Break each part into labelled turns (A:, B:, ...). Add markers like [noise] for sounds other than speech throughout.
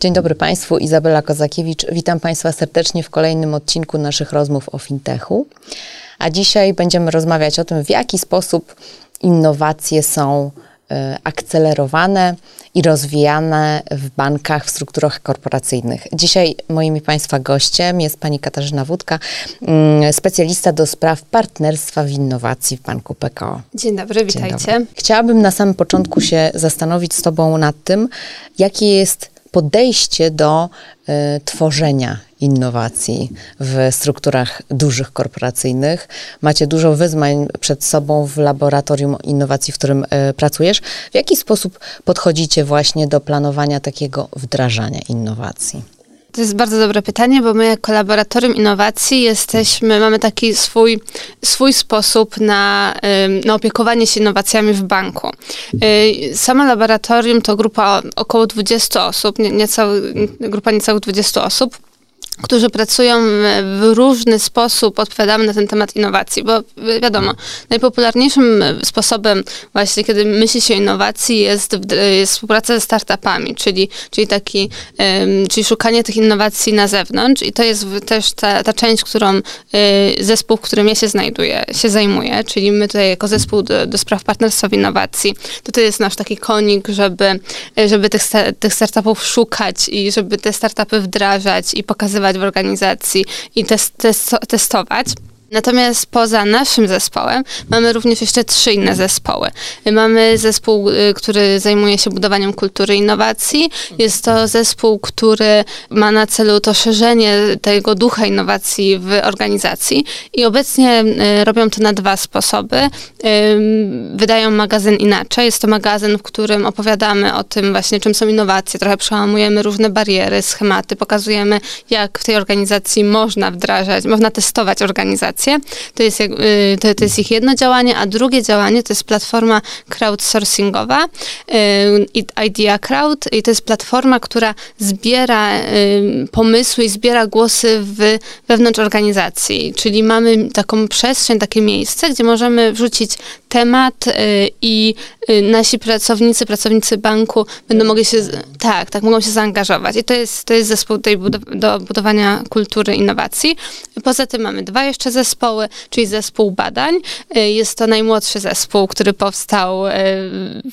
A: Dzień dobry Państwu, Izabela Kozakiewicz. Witam Państwa serdecznie w kolejnym odcinku naszych rozmów o fintechu. A dzisiaj będziemy rozmawiać o tym, w jaki sposób innowacje są e, akcelerowane i rozwijane w bankach, w strukturach korporacyjnych. Dzisiaj moim Państwa gościem jest pani Katarzyna Wódka, mm, specjalista do spraw partnerstwa w innowacji w Banku PKO.
B: Dzień dobry, witajcie. Dzień dobry.
A: Chciałabym na samym początku się zastanowić z Tobą nad tym, jakie jest podejście do y, tworzenia innowacji w strukturach dużych korporacyjnych. Macie dużo wyzwań przed sobą w laboratorium innowacji, w którym y, pracujesz. W jaki sposób podchodzicie właśnie do planowania takiego wdrażania innowacji?
B: To jest bardzo dobre pytanie, bo my jako laboratorium innowacji jesteśmy, mamy taki swój, swój sposób na, na opiekowanie się innowacjami w banku. Y, Samo laboratorium to grupa około 20 osób, niecały, grupa niecałych 20 osób którzy pracują w różny sposób, odpowiadamy na ten temat innowacji, bo wiadomo, najpopularniejszym sposobem właśnie, kiedy myśli się innowacji jest, jest współpraca ze startupami, czyli, czyli taki, czyli szukanie tych innowacji na zewnątrz i to jest też ta, ta część, którą y, zespół, w którym ja się znajduję, się zajmuje, czyli my tutaj jako zespół do, do spraw partnerstwa w innowacji, to to jest nasz taki konik, żeby, żeby tych, tych startupów szukać i żeby te startupy wdrażać i pokazywać w organizacji i test, test, testować. Natomiast poza naszym zespołem mamy również jeszcze trzy inne zespoły. Mamy zespół, y, który zajmuje się budowaniem kultury innowacji. Jest to zespół, który ma na celu to szerzenie tego ducha innowacji w organizacji i obecnie y, robią to na dwa sposoby. Wydają magazyn Inaczej. Jest to magazyn, w którym opowiadamy o tym właśnie, czym są innowacje. Trochę przełamujemy różne bariery, schematy, pokazujemy, jak w tej organizacji można wdrażać, można testować organizację to jest, y, to, to jest ich jedno działanie, a drugie działanie to jest platforma crowdsourcingowa, y, Idea Crowd. I to jest platforma, która zbiera y, pomysły i zbiera głosy w, wewnątrz organizacji, czyli mamy taką przestrzeń, takie miejsce, gdzie możemy wrzucić temat i nasi pracownicy, pracownicy banku będą mogli się, tak, tak, mogą się zaangażować. I to jest, to jest zespół do budowania kultury innowacji. Poza tym mamy dwa jeszcze zespoły, czyli zespół badań. Y, jest to najmłodszy zespół, który powstał y,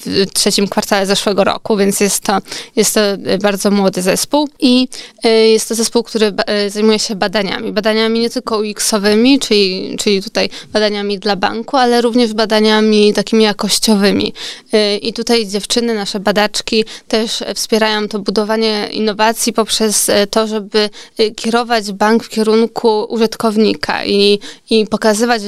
B: w trzecim kwartale zeszłego roku, więc jest to, jest to bardzo młody zespół i y, jest to zespół, który zajmuje się badaniami. Badaniami nie tylko UX-owymi, czyli, czyli tutaj badaniami dla banku, ale również badaniami takimi jakościowymi. I tutaj dziewczyny, nasze badaczki też wspierają to budowanie innowacji poprzez to, żeby kierować bank w kierunku użytkownika i i pokazywać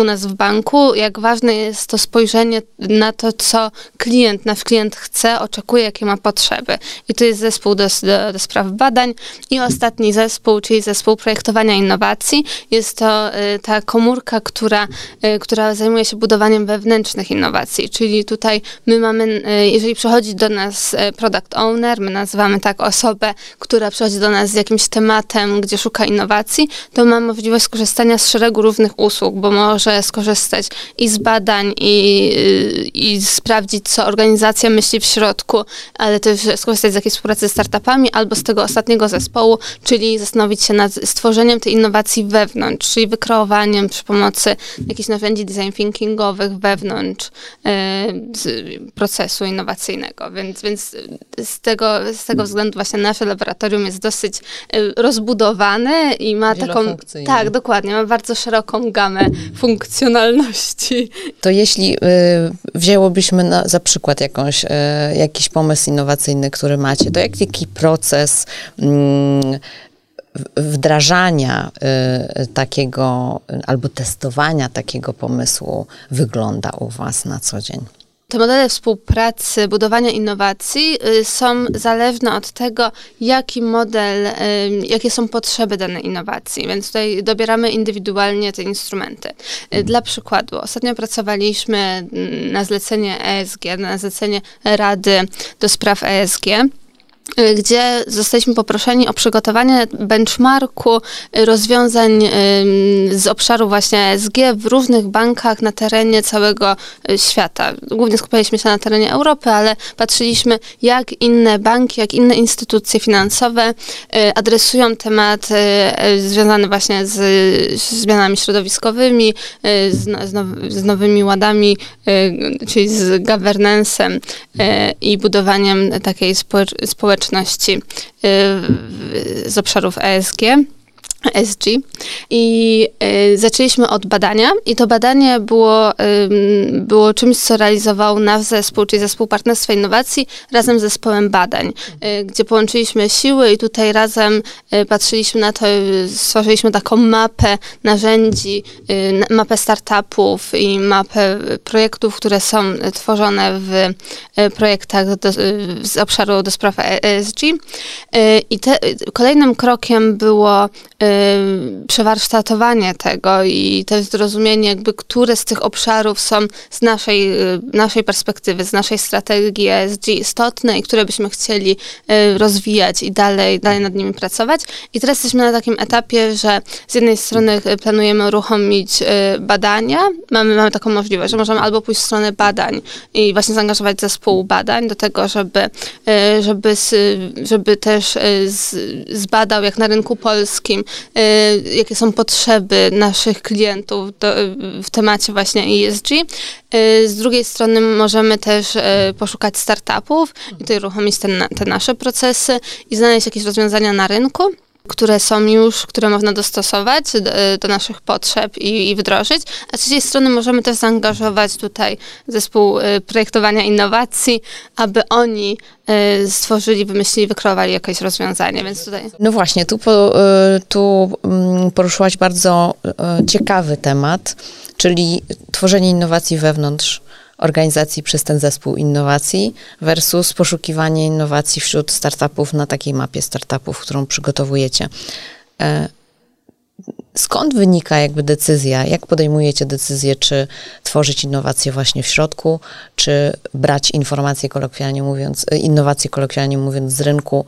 B: u nas w banku, jak ważne jest to spojrzenie na to, co klient, nasz klient chce, oczekuje, jakie ma potrzeby. I to jest zespół do, do, do spraw badań. I ostatni zespół, czyli zespół projektowania innowacji. Jest to y, ta komórka, która, y, która zajmuje się budowaniem wewnętrznych innowacji. Czyli tutaj my mamy, y, jeżeli przychodzi do nas product owner, my nazywamy tak osobę, która przychodzi do nas z jakimś tematem, gdzie szuka innowacji, to ma możliwość skorzystania z szeregu różnych usług, bo może skorzystać i z badań, i, i sprawdzić, co organizacja myśli w środku, ale też skorzystać z jakiejś współpracy ze startupami albo z tego ostatniego zespołu, czyli zastanowić się nad stworzeniem tej innowacji wewnątrz, czyli wykreowaniem przy pomocy jakichś narzędzi design thinkingowych wewnątrz e, procesu innowacyjnego. Więc, więc z, tego, z tego względu właśnie nasze laboratorium jest dosyć e, rozbudowane i ma taką... Tak, dokładnie. Ma bardzo szeroką gamę funkcjonalności.
A: To jeśli y, wzięłobyśmy na, za przykład jakąś, y, jakiś pomysł innowacyjny, który macie, to jak, jaki proces y, wdrażania y, takiego albo testowania takiego pomysłu wygląda u Was na co dzień?
B: te modele współpracy, budowania innowacji y, są zależne od tego, jaki model, jakie są potrzeby danej innowacji, więc tutaj dobieramy indywidualnie te instrumenty. Dla przykładu, ostatnio pracowaliśmy mm, na zlecenie ESG, na zlecenie Rady do spraw ESG. Y, gdzie zostaliśmy poproszeni o przygotowanie benchmarku rozwiązań z obszaru właśnie ESG w różnych bankach na terenie całego y, świata. Głównie skupialiśmy się na terenie Europy, ale patrzyliśmy, jak inne banki, jak inne instytucje finansowe y, adresują temat związany właśnie z, zmianami środowiskowymi, no, z nowymi ładami, czyli z governance'em i budowaniem takiej społeczności społeczności y, z obszarów ESG. SG i y, zaczęliśmy od badania i to badanie było, y, było czymś, co realizował nasz zespół, czyli zespół partnerstwa innowacji razem z zespołem badań, y, gdzie połączyliśmy siły i tutaj razem patrzyliśmy na to, stworzyliśmy taką mapę narzędzi, mapę startupów i mapę projektów, które są tworzone w projektach do, z obszaru do spraw ESG i te, kolejnym krokiem było przewarsztatowanie tego i też zrozumienie, jakby, które z tych obszarów są z naszej, y, naszej perspektywy, z naszej strategii ESG istotne i które byśmy chcieli y, rozwijać i dalej, dalej nad nimi pracować. I teraz jesteśmy na takim etapie, że z jednej strony y, planujemy uruchomić badania, mamy, mamy taką możliwość, że możemy albo pójść w stronę badań i właśnie zaangażować zespół badań do tego, żeby, żeby, żeby też zbadał, jak na rynku polskim Y, jakie są potrzeby naszych klientów do, w temacie właśnie ESG. Y, z drugiej strony możemy też y, poszukać startupów i tutaj uruchomić te, te nasze procesy i znaleźć jakieś rozwiązania na rynku które są już, które można dostosować do, do naszych potrzeb i, i, wdrożyć, a z trzeciej strony możemy też zaangażować tutaj zespół projektowania innowacji, aby oni Y, stworzyli, wymyślili, wykreowali jakieś rozwiązanie, więc tutaj...
A: No właśnie, tu, y, tu mm, poruszyłaś bardzo y, ciekawy temat, czyli tworzenie innowacji wewnątrz organizacji przez ten zespół innowacji versus poszukiwanie innowacji wśród startupów na takiej mapie startupów, którą przygotowujecie. E, skąd wynika jakby decyzja, jak podejmujecie decyzję, czy tworzyć innowacje właśnie w środku, czy brać informacje kolokwialnie mówiąc, innowacje kolokwialnie mówiąc z rynku,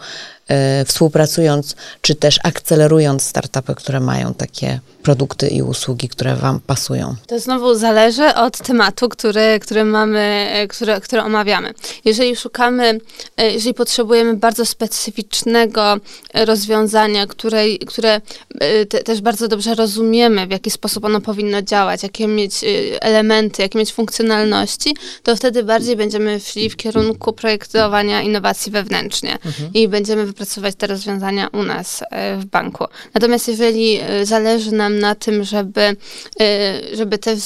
A: współpracując, czy też akcelerując startupy, które mają takie produkty i usługi, które Wam pasują?
B: To znowu zależy od tematu, który, który mamy, które, które omawiamy. Jeżeli szukamy, e, jeżeli potrzebujemy bardzo specyficznego rozwiązania, które, które e, te, też bardzo dobrze rozumiemy, w jaki sposób ono powinno działać, jakie mieć e, elementy, jakie mieć funkcjonalności, to wtedy bardziej będziemy szli w kierunku projektowania innowacji wewnętrznie mhm. i będziemy wypracować te rozwiązania u nas w banku. Natomiast jeżeli zależy nam na tym, żeby, y, żeby też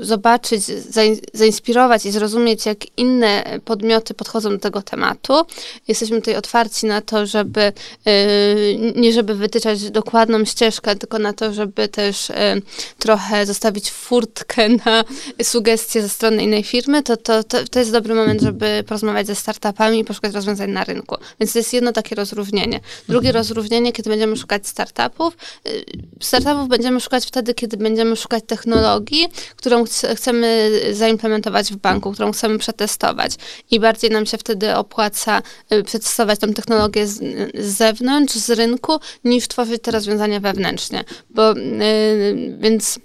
B: zobaczyć, zainspirować i zrozumieć, jak inne podmioty podchodzą do tego tematu. Jesteśmy tutaj otwarci na to, żeby nie żeby wytyczać dokładną ścieżkę, tylko na to, żeby też trochę zostawić furtkę [laughs] na sugestie ze strony innej firmy, to, to, to, to jest dobry moment, żeby porozmawiać ze startupami i poszukać rozwiązań na rynku. Więc to jest jedno takie rozróżnienie. Drugie mhm. rozróżnienie, kiedy będziemy szukać startupów, startupów podstawów będziemy szukać wtedy, kiedy będziemy szukać technologii, którą ch chcemy zaimplementować w banku, którą chcemy przetestować. I bardziej nam się wtedy opłaca y, przetestować tę technologię z, z zewnątrz, z rynku, niż tworzyć te rozwiązania wewnętrznie. Bo, yy, więc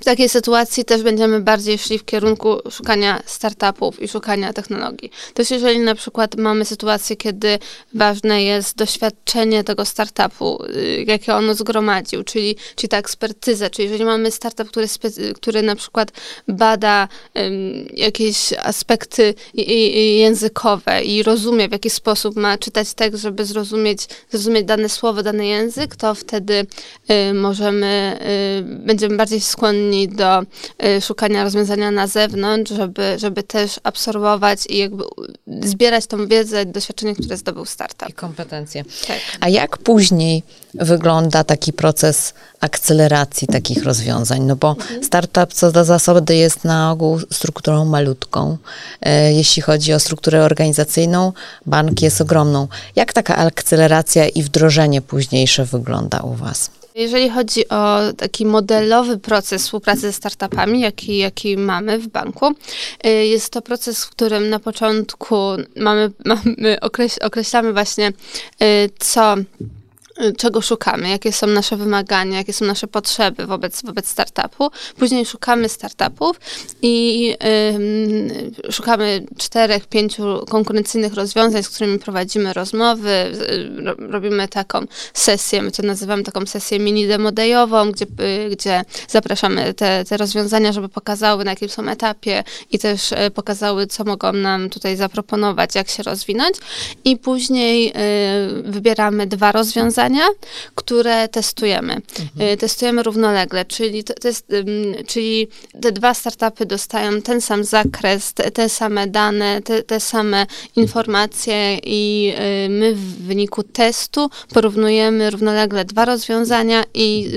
B: w takiej sytuacji też będziemy bardziej szli w kierunku szukania startupów i szukania technologii. Też jeżeli na przykład mamy sytuację, kiedy ważne jest doświadczenie tego startupu, y, jakie ono zgromadził, czyli, czyli ta ekspertyza, czyli jeżeli mamy startup, który, który na przykład bada um, jakieś aspekty językowe i rozumie, w jaki sposób ma czytać tekst, żeby zrozumieć, zrozumieć dane słowo, dany język, to wtedy y, możemy, y, będziemy bardziej skłonni skłonni do y, szukania rozwiązania na zewnątrz, żeby, żeby też absorbować i jakby zbierać tą wiedzę, doświadczenie, które zdobył startup.
A: I kompetencje.
B: Tak.
A: A jak później wygląda taki proces akceleracji takich rozwiązań? No bo startup co do zasady jest na ogół strukturą malutką. E, jeśli chodzi o strukturę organizacyjną, bank jest ogromną. Jak taka akceleracja i wdrożenie późniejsze wygląda u Was?
B: Jeżeli chodzi o taki modelowy proces współpracy ze startupami, jaki, jaki mamy w banku, y, jest to proces, w którym na początku mamy, [laughs] mamy okreś, określamy właśnie, y, co czego szukamy, jakie są nasze wymagania, jakie są nasze potrzeby wobec, wobec startupu. Później szukamy startupów i y, szukamy czterech, pięciu konkurencyjnych rozwiązań, z którymi prowadzimy rozmowy. Ro, robimy taką sesję, my to nazywamy taką sesję mini demodejową, gdzie, y, gdzie zapraszamy te, te rozwiązania, żeby pokazały na jakim są etapie i też y, pokazały, co mogą nam tutaj zaproponować, jak się rozwinąć. I później y, wybieramy dwa rozwiązania, które testujemy. Mhm. Y, testujemy równolegle, czyli, to, to jest, czyli te dwa startupy dostają ten sam zakres, te, te same dane, te, te, same informacje i y, my w wyniku testu porównujemy równolegle dwa rozwiązania i,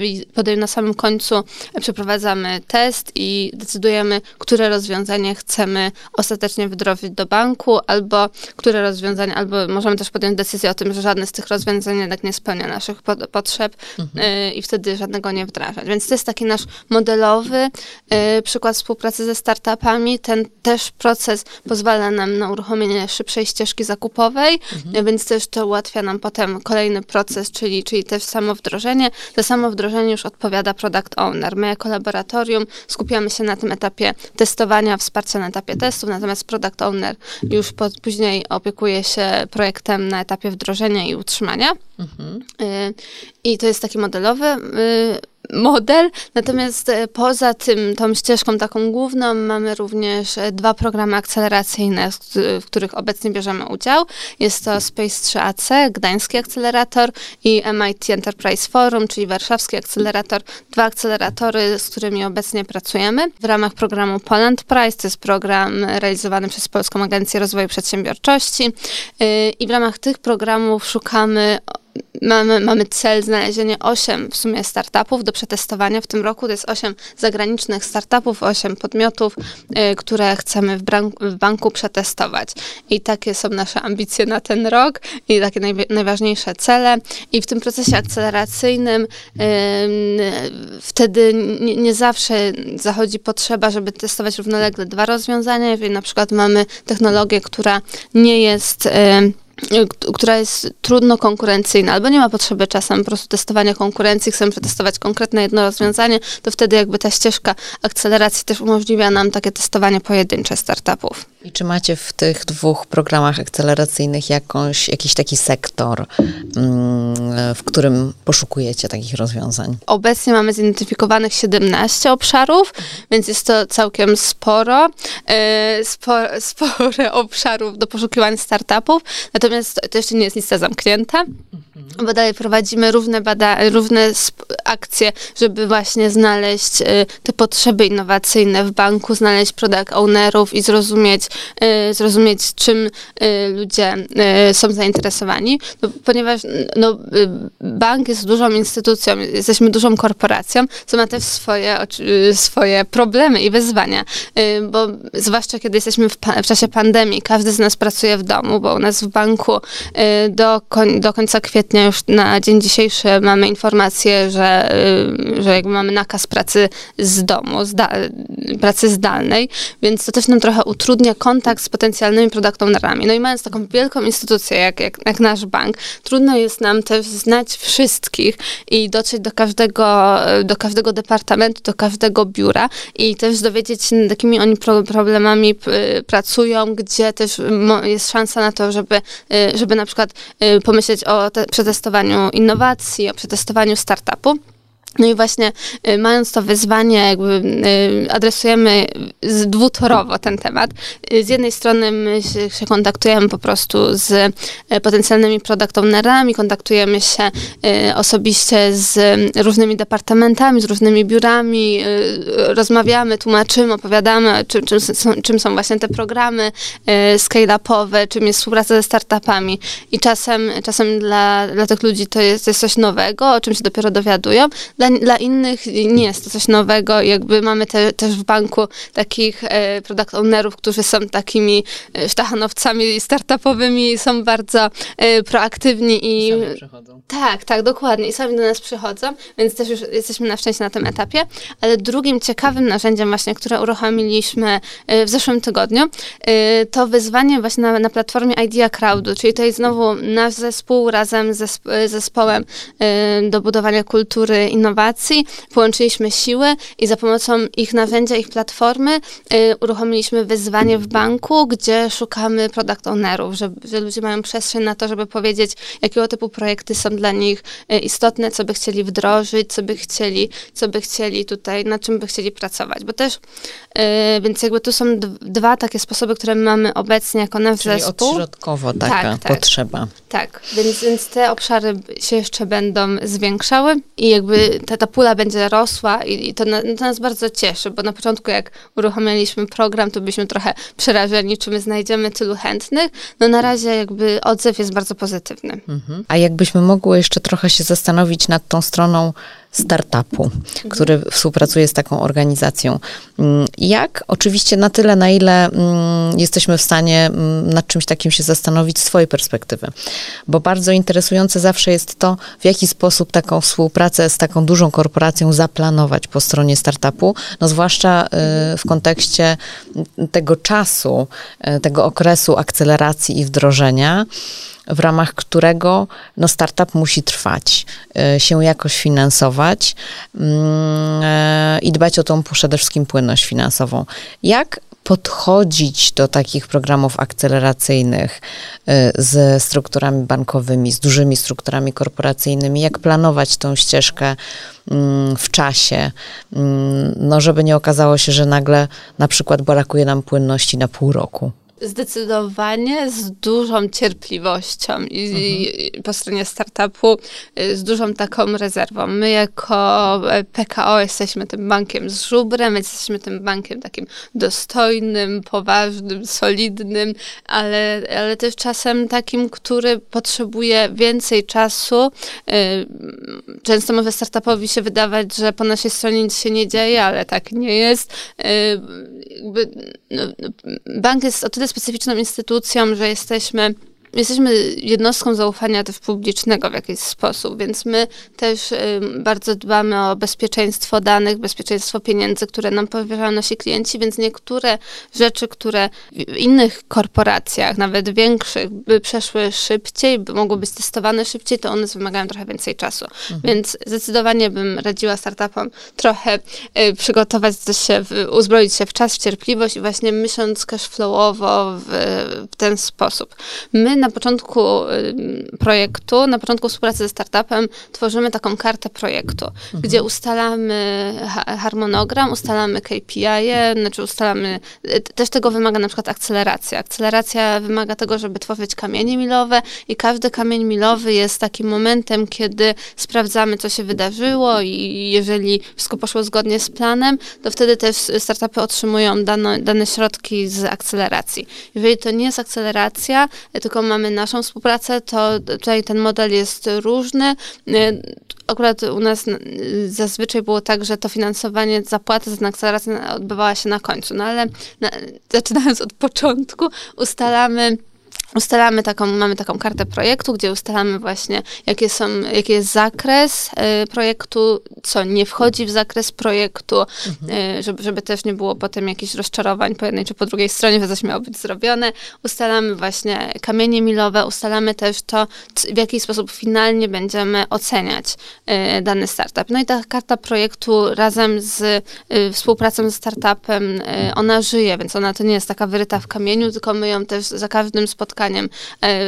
B: i na samym końcu przeprowadzamy test i decydujemy, które rozwiązanie chcemy ostatecznie wdrożyć do banku, albo które rozwiązanie, albo możemy też podjąć decyzję o tym, że żadne z tych rozwiązań nie spełnia naszych potrzeb mhm. y, i wtedy żadnego nie wdrażać. Więc to jest taki nasz modelowy y, przykład współpracy ze startupami. Ten też proces pozwala nam na uruchomienie szybszej ścieżki zakupowej, mhm. Więc też to ułatwia nam potem kolejny proces, czyli, czyli też samo wdrożenie. Za samo wdrożenie już odpowiada product owner. My jako laboratorium skupiamy się na tym etapie testowania, wsparcia na etapie testów, natomiast product owner już po, później opiekuje się projektem na etapie wdrożenia i utrzymania. Mhm. I to jest taki modelowy y, model. Natomiast e, poza tym, tą ścieżką taką główną, mamy również dwa programy akceleracyjne, w których obecnie bierzemy udział. Jest to Space 3AC, Gdański Akcelerator i MIT Enterprise Forum, czyli Warszawski Akcelerator. Dwa akceleratory, z którymi obecnie pracujemy. W ramach programu Poland Prize, to jest program realizowany przez Polską Agencję Rozwoju Przedsiębiorczości. Y, I w ramach tych programów szukamy mamy, mamy cel znalezienia 8 w sumie startupów do przetestowania w tym roku. To jest 8 zagranicznych startupów, 8 podmiotów, y, które chcemy w, w, banku przetestować. I takie są nasze ambicje na ten rok i takie naj, najważniejsze cele. I w tym procesie akceleracyjnym wtedy nie, nie, zawsze zachodzi potrzeba, żeby testować równolegle dwa rozwiązania. Jeżeli na przykład mamy technologię, która nie jest która jest trudno konkurencyjna, albo nie ma potrzeby czasem po prostu testowania konkurencji, chcemy przetestować konkretne jedno rozwiązanie, to wtedy jakby ta ścieżka akceleracji też umożliwia nam takie testowanie pojedyncze startupów.
A: I czy macie w tych dwóch programach akceleracyjnych jakąś, jakiś taki sektor, mm, w którym poszukujecie takich rozwiązań?
B: Obecnie mamy zidentyfikowanych 17 obszarów, więc jest to całkiem sporo, e, sporo [laughs] spore obszarów do poszukiwań startupów, natomiast to jeszcze nie jest lista zamknięta, bo dalej prowadzimy równe, bada równe akcje, żeby właśnie znaleźć e, te potrzeby innowacyjne w banku, znaleźć product ownerów i zrozumieć, Y, zrozumieć, czym y, ludzie y, są zainteresowani, no, ponieważ no, bank jest dużą instytucją, jesteśmy dużą korporacją, co ma też swoje, swoje problemy i wyzwania, bo zwłaszcza kiedy jesteśmy w, w czasie pandemii, każdy z nas pracuje w domu, bo u nas w banku do, koń, do końca kwietnia już na dzień dzisiejszy mamy informację, że, że jakby mamy nakaz pracy z domu, zda, pracy zdalnej, więc to też nam trochę utrudnia kontakt z potencjalnymi product ownerami. No i mając taką wielką instytucję jak, jak, jak nasz bank, trudno jest nam też znać wszystkich i dotrzeć do każdego, do każdego departamentu, do każdego biura i też dowiedzieć się, jakimi oni problemami pracują, gdzie też jest szansa na to, żeby, y, żeby na przykład y, pomyśleć o te, przetestowaniu innowacji, o przetestowaniu startupu. No i właśnie y, mając to wyzwanie, jakby y, adresujemy dwutorowo ten temat. Y, z jednej strony my się, się kontaktujemy po prostu z potencjalnymi product ownerami, kontaktujemy się osobiście z różnymi departamentami, z różnymi biurami, rozmawiamy, tłumaczymy, opowiadamy, czym, czym, są, czym są właśnie te programy scale-upowe, czym jest współpraca ze startupami. I czasem, czasem dla, dla tych ludzi to jest, to jest coś nowego, o czym się dopiero dowiadują. Dla, dla innych nie jest to coś nowego. Jakby mamy te, też w banku takich e, product ownerów, którzy są takimi e, sztachanowcami startupowymi, są bardzo e, proaktywni i...
A: Sami przychodzą.
B: Tak, tak, dokładnie. I sami do nas przychodzą, więc też już jesteśmy na szczęście na tym etapie. Ale drugim ciekawym narzędziem właśnie, które uruchomiliśmy e, w zeszłym tygodniu, e, to wyzwanie właśnie na, na platformie Idea Crowdu, czyli to jest znowu nasz zespół razem z zespołem do budowania kultury innowacyjnej innowacji, połączyliśmy siły i za pomocą ich narzędzia, ich platformy y, uruchomiliśmy wyzwanie w banku, gdzie szukamy product ownerów, że, że ludzie mają przestrzeń na to, żeby powiedzieć, jakiego typu projekty są dla nich y, istotne, co by chcieli wdrożyć, co by chcieli, co by chcieli tutaj, na czym by chcieli pracować. Bo też, y, więc jakby tu są dwa takie sposoby, które mamy obecnie jako nasz
A: Czyli
B: zespół.
A: odśrodkowo taka tak, tak, potrzeba.
B: Tak, więc, więc te obszary się jeszcze będą zwiększały i jakby ta, ta pula będzie rosła i, i to, na, to, nas bardzo cieszy, bo na początku jak uruchomiliśmy program, to byliśmy trochę przerażeni, czy my znajdziemy tylu chętnych. No na razie jakby odzew jest bardzo pozytywny.
A: Mhm. A jakbyśmy mogły jeszcze trochę się zastanowić nad tą stroną startupu, który współpracuje z taką organizacją. Mm, jak? Oczywiście na tyle, na ile mm, jesteśmy w stanie mm, nad czymś takim się zastanowić z swojej perspektywy. Bo bardzo interesujące zawsze jest to, w jaki sposób taką współpracę z taką dużą korporacją zaplanować po stronie startupu, no zwłaszcza y, w kontekście tego czasu, y, tego okresu akceleracji i wdrożenia w ramach którego no, startup musi trwać, e, się jakoś finansować mm, e, i dbać o tą przede wszystkim płynność finansową. Jak podchodzić do takich programów akceleracyjnych e, ze strukturami bankowymi, z dużymi strukturami korporacyjnymi, jak planować tą ścieżkę mm, w czasie, mm, no żeby nie okazało się, że nagle na przykład brakuje nam płynności na pół roku.
B: Zdecydowanie z dużą cierpliwością i, mhm. po stronie startupu y, z dużą taką rezerwą. My jako e, PKO jesteśmy tym bankiem z żubrem, jesteśmy tym bankiem takim dostojnym, poważnym, solidnym, ale, ale też czasem takim, który potrzebuje więcej czasu. Y, często może startupowi się wydawać, że po naszej stronie nic się nie dzieje, ale tak nie jest. Y, no, no, bank jest o tyle specyficzną instytucją, że jesteśmy jesteśmy jednostką zaufania też publicznego w jakiś sposób, więc my też y, bardzo dbamy o bezpieczeństwo danych, bezpieczeństwo pieniędzy, które nam powierzają nasi klienci, więc niektóre rzeczy, które w innych korporacjach, nawet większych, by przeszły szybciej, by mogły być testowane szybciej, to one wymagają trochę więcej czasu. Mhm. Więc zdecydowanie bym radziła startupom trochę y, przygotować się, w, uzbroić się w czas, w cierpliwość i właśnie myśląc cashflowowo w, w ten sposób. My na początku projektu, na początku współpracy ze startupem tworzymy taką kartę projektu, mhm. gdzie ustalamy harmonogram, ustalamy KPI, -e, znaczy ustalamy, e, też tego wymaga na przykład akceleracja. Akceleracja wymaga tego, żeby tworzyć kamienie milowe i każdy kamień milowy jest takim momentem, kiedy sprawdzamy, co się wydarzyło i jeżeli wszystko poszło zgodnie z planem, to wtedy też startupy otrzymują dane, dane środki z akceleracji. Jeżeli to nie jest akceleracja, tylko ma mamy naszą współpracę, to tutaj ten model jest różny. Y, akurat u nas zazwyczaj było tak, że to finansowanie, zapłata za akcelerację odbywała się na końcu, no ale na, zaczynając od początku, ustalamy ustalamy taką, mamy taką kartę projektu, gdzie ustalamy właśnie, jakie są, jaki jest zakres y, projektu, co nie wchodzi w zakres projektu, mhm. y, żeby, żeby też nie było potem jakichś rozczarowań po jednej czy po drugiej stronie, że coś miało być zrobione. Ustalamy właśnie kamienie milowe, ustalamy też to, w jaki sposób finalnie będziemy oceniać y, dany startup. No i ta karta projektu razem z y, współpracą ze startupem, y, ona żyje, więc ona to nie jest taka wyryta w kamieniu, tylko my ją też za każdym spotkaniem spotkaniem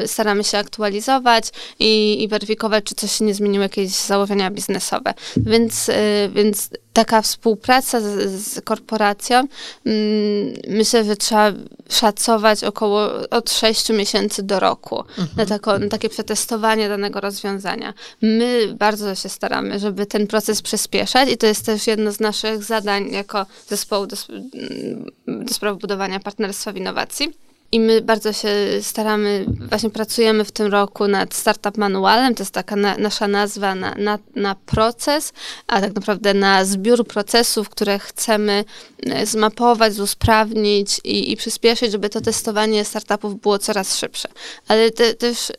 B: staramy się aktualizować i, i weryfikować, czy coś się nie zmieniło, jakieś założenia biznesowe. Więc, więc taka współpraca z, z korporacją, mm, myślę, że trzeba szacować około od 6 miesięcy do roku mhm. na, tako, na takie przetestowanie danego rozwiązania. My bardzo się staramy, żeby ten proces przyspieszać i to jest też jedno z naszych zadań jako zespołu do, do spraw budowania partnerstwa w innowacji i my bardzo się staramy, właśnie pracujemy w tym roku nad Startup Manualem, to jest taka na, nasza nazwa na, na, na, proces, a tak naprawdę na zbiór procesów, które chcemy e, zmapować, usprawnić i, i przyspieszyć, żeby to testowanie startupów było coraz szybsze. Ale te, też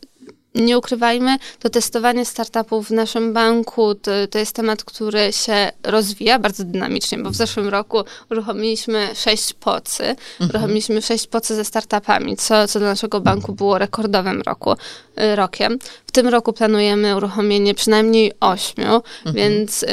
B: nie ukrywajmy, to testowanie startupów w naszym banku to, to jest temat, który się rozwija bardzo dynamicznie, bo w zeszłym roku uruchomiliśmy sześć pocy, mhm. uruchomiliśmy sześć pocy ze startupami, co, co dla naszego banku było rekordowym roku, y, rokiem. W tym roku planujemy uruchomienie przynajmniej ośmiu, mhm. więc, y,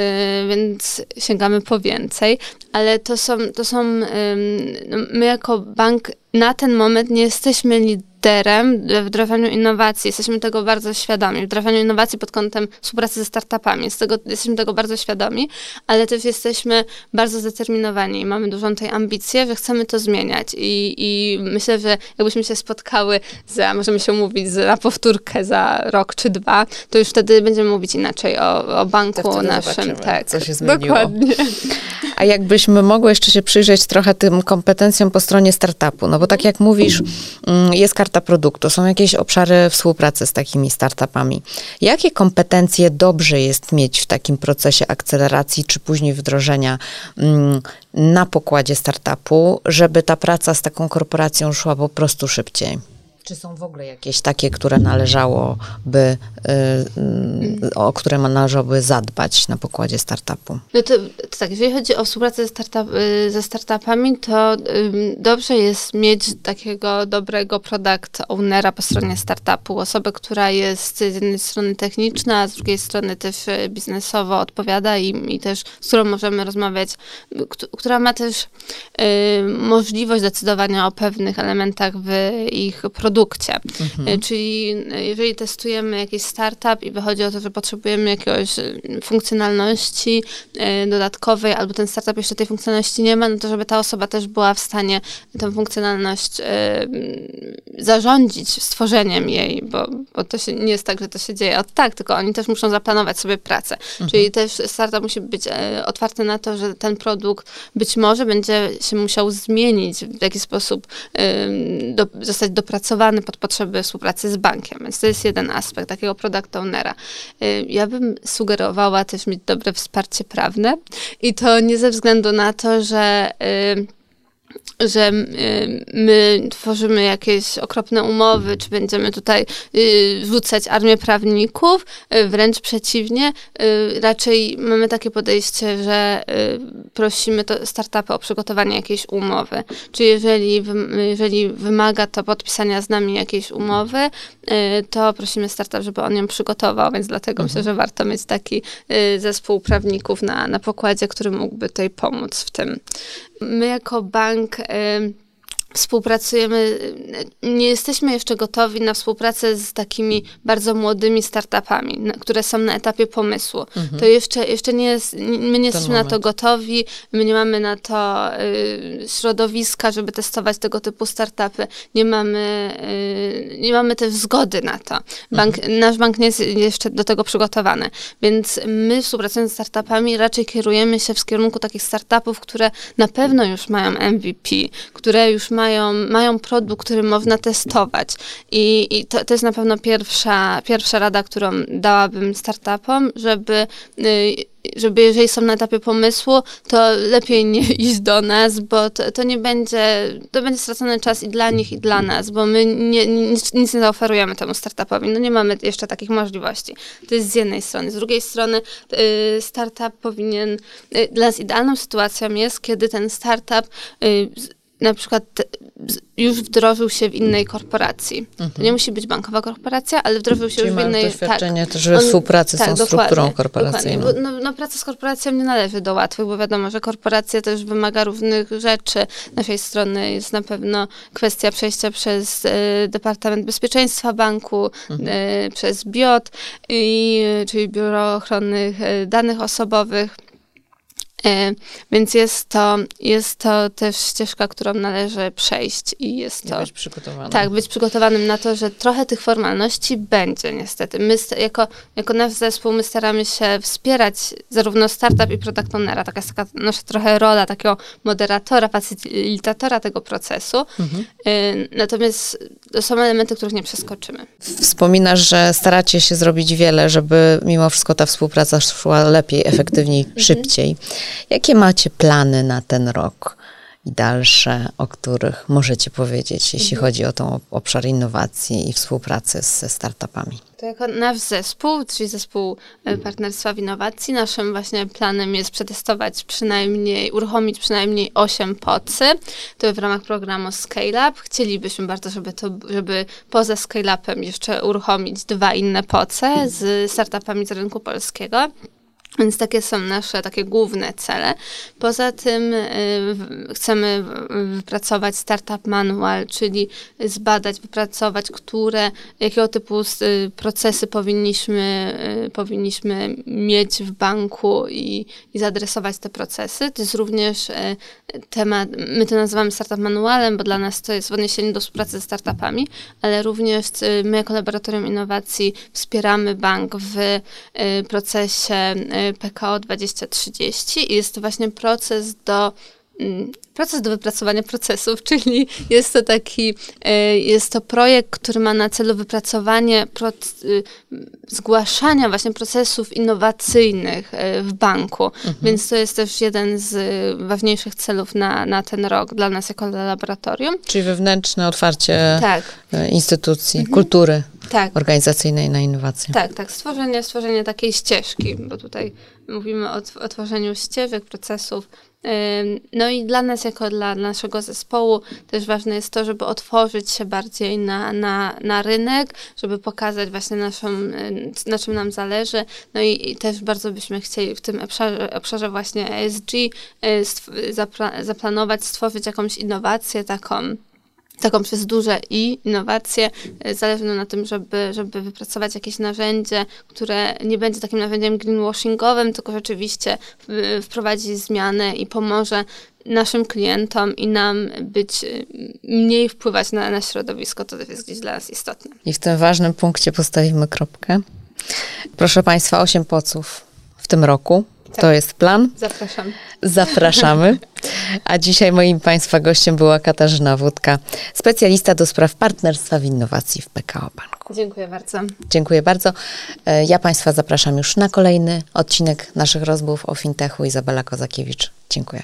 B: więc sięgamy po więcej, ale to są, to są no, my jako bank na ten moment nie jesteśmy liderami liderem w wdrażaniu innowacji. Jesteśmy tego bardzo świadomi. W wdrażaniu innowacji pod kątem współpracy ze startupami. Z tego, jesteśmy tego bardzo świadomi, ale też jesteśmy bardzo zdeterminowani i mamy dużą tej ambicję, że chcemy to zmieniać. I, I myślę, że jakbyśmy się spotkały za, możemy się mówić na powtórkę za rok czy dwa, to już wtedy będziemy mówić inaczej o, o banku naszym.
A: Tak, co się zmieniło.
B: Dokładnie.
A: A jakbyśmy mogły jeszcze się przyjrzeć trochę tym kompetencjom po stronie startupu, no bo tak jak mówisz, mm, jest karta produktu, są jakieś obszary współpracy z takimi startupami. Jakie kompetencje dobrze jest mieć w takim procesie akceleracji czy później wdrożenia mm, na pokładzie startupu, żeby ta praca z taką korporacją szła po prostu szybciej? Czy są w ogóle jakieś takie, które należałoby, y, y, o które należałoby zadbać na pokładzie startupu?
B: No to, to tak, jeżeli chodzi o współpracę startup, y, ze startupami, to dobrze jest mieć takiego dobrego product ownera po stronie startupu, osobę, która jest z jednej strony techniczna, a z drugiej strony też biznesowo odpowiada i, i też z którą możemy rozmawiać, która ma też możliwość decydowania o pewnych elementach w ich produkcie produkcie. Mhm. E, czyli e, jeżeli testujemy jakiś startup i wychodzi o to, że potrzebujemy jakiejś e, funkcjonalności dodatkowej, albo ten startup jeszcze tej funkcjonalności nie ma, no to żeby ta osoba też była w stanie tę funkcjonalność zarządzić stworzeniem jej, bo, bo to się, nie jest tak, że to się dzieje od tak, tylko oni też muszą zaplanować sobie pracę. Mhm. Czyli też startup musi być otwarty na to, że ten produkt być może będzie się musiał zmienić, w jakiś sposób do, zostać dopracowany pod potrzeby współpracy z bankiem. Więc to jest jeden aspekt takiego product ownera. Y, ja bym sugerowała też mieć dobre wsparcie prawne i to nie ze względu na to, że y, że y, my tworzymy jakieś okropne umowy, czy będziemy tutaj y, rzucać armię prawników, y, wręcz przeciwnie, raczej mamy takie podejście, że prosimy to startupy o przygotowanie jakiejś umowy. Czy jeżeli, jeżeli wymaga to podpisania z nami jakiejś umowy, to prosimy startup, żeby on ją przygotował, więc dlatego mhm. myślę, że warto mieć taki zespół prawników na, na pokładzie, który mógłby tutaj pomóc w tym. My jako bank współpracujemy, nie jesteśmy jeszcze gotowi na współpracę z takimi bardzo młodymi startupami, które są na etapie pomysłu. Mhm. To jeszcze, jeszcze nie jest, my nie jesteśmy na to gotowi, my nie mamy na to y, środowiska, żeby testować tego typu startupy. Nie mamy, y, nie mamy też zgody na to. Bank, mhm. Nasz bank nie jest jeszcze do tego przygotowany. Więc my współpracując z startupami raczej kierujemy się w kierunku takich startupów, które na pewno już mają MVP, które już mają mają, mają produkt, który można testować. I, i to, to jest na pewno pierwsza, pierwsza rada, którą dałabym startupom, żeby y, żeby jeżeli są na etapie pomysłu, to lepiej nie [laughs] iść do nas, bo to, to nie będzie, to będzie stracony czas i dla nich, i dla nas, bo my nie, nic, nic nie zaoferujemy temu startupowi. No nie mamy jeszcze takich możliwości. To jest z jednej strony. Z drugiej strony y, startup powinien, y, dla nas idealną sytuacją jest, kiedy ten startup na przykład już wdrożył się w innej korporacji. Mhm. To nie musi być bankowa korporacja, ale wdrożył się
A: Czyli
B: już w innej...
A: doświadczenie tak, też we współpracy tak, z strukturą korporacyjną.
B: No, no, praca z korporacją nie należy do łatwych, bo wiadomo, że korporacja też wymaga różnych rzeczy. Z naszej strony jest na pewno kwestia przejścia przez y, Departament Bezpieczeństwa Banku, mhm. y, przez BIOT, i, czyli Biuro Ochrony Danych Osobowych. E, więc jest to, jest to też ścieżka, którą należy przejść i jest to...
A: I być przygotowanym.
B: Tak, być przygotowanym na to, że trochę tych formalności będzie niestety. My jako, jako nasz zespół my staramy się wspierać zarówno startup i product ownera, taka jest taka nasza trochę rola takiego moderatora, facilitatora tego procesu. Mhm. E, natomiast to są elementy, których nie przeskoczymy.
A: Wspominasz, że staracie się zrobić wiele, żeby mimo wszystko ta współpraca szła lepiej, efektywniej, mhm. szybciej. Jakie macie plany na ten rok i dalsze, o których możecie powiedzieć, jeśli mhm. chodzi o tą obszar innowacji i współpracy ze startupami?
B: To jako nasz zespół, czyli zespół e, partnerstwa w innowacji, naszym właśnie planem jest przetestować przynajmniej, uruchomić przynajmniej 8 pocy. To w ramach programu Scale Up. Chcielibyśmy bardzo, żeby to, żeby poza Scale Upem jeszcze uruchomić dwa inne poce z startupami z rynku polskiego. Więc takie są nasze takie główne cele. Poza tym y, chcemy wypracować startup manual, czyli zbadać, wypracować, które, jakiego typu y, procesy powinniśmy, y, powinniśmy mieć w banku i, i zaadresować te procesy. To jest również temat, my to nazywamy startup manualem, bo dla nas to jest w odniesieniu do współpracy ze startupami, ale również my jako laboratorium innowacji wspieramy bank w procesie PKO 2030 i jest to właśnie proces do mm, proces do wypracowania procesów, [laughs] czyli jest to taki, e, jest to projekt, który ma na celu wypracowanie y, zgłaszania właśnie procesów innowacyjnych e, w banku, mhm. więc to jest też jeden z ważniejszych celów na, na ten rok dla nas jako laboratorium.
A: Czyli wewnętrzne otwarcie tak. E, instytucji, mhm. kultury tak. organizacyjnej na innowacje.
B: Tak, tak, stworzenie, stworzenie takiej ścieżki, bo tutaj mówimy o, o tworzeniu ścieżek, procesów, no i dla nas, jako dla naszego zespołu, też ważne jest to, żeby otworzyć się bardziej na, na, na rynek, żeby pokazać właśnie naszą, na czym nam zależy. No i, i też bardzo byśmy chcieli w tym obszarze, obszarze właśnie ESG y, zaplanować, stworzyć jakąś innowację taką taką przez duże i innowacje. E, zależy nam na tym, żeby, żeby wypracować jakieś narzędzie, które nie będzie takim narzędziem greenwashingowym, tylko rzeczywiście wprowadzi zmianę i pomoże naszym klientom i nam być, e, mniej wpływać na, na środowisko, to jest gdzieś dla nas istotne.
A: I w tym ważnym punkcie postawimy kropkę. Proszę Państwa, osiem poców w tym roku. Tak. To jest plan.
B: Zapraszam.
A: Zapraszamy. [laughs] A dzisiaj moim Państwa gościem była Katarzyna Wódka, specjalista do spraw partnerstwa w innowacji w PKO Banku.
B: Dziękuję bardzo.
A: Dziękuję bardzo. E, ja Państwa zapraszam już na kolejny odcinek naszych rozmów o fintechu. Izabela Kozakiewicz. Dziękuję.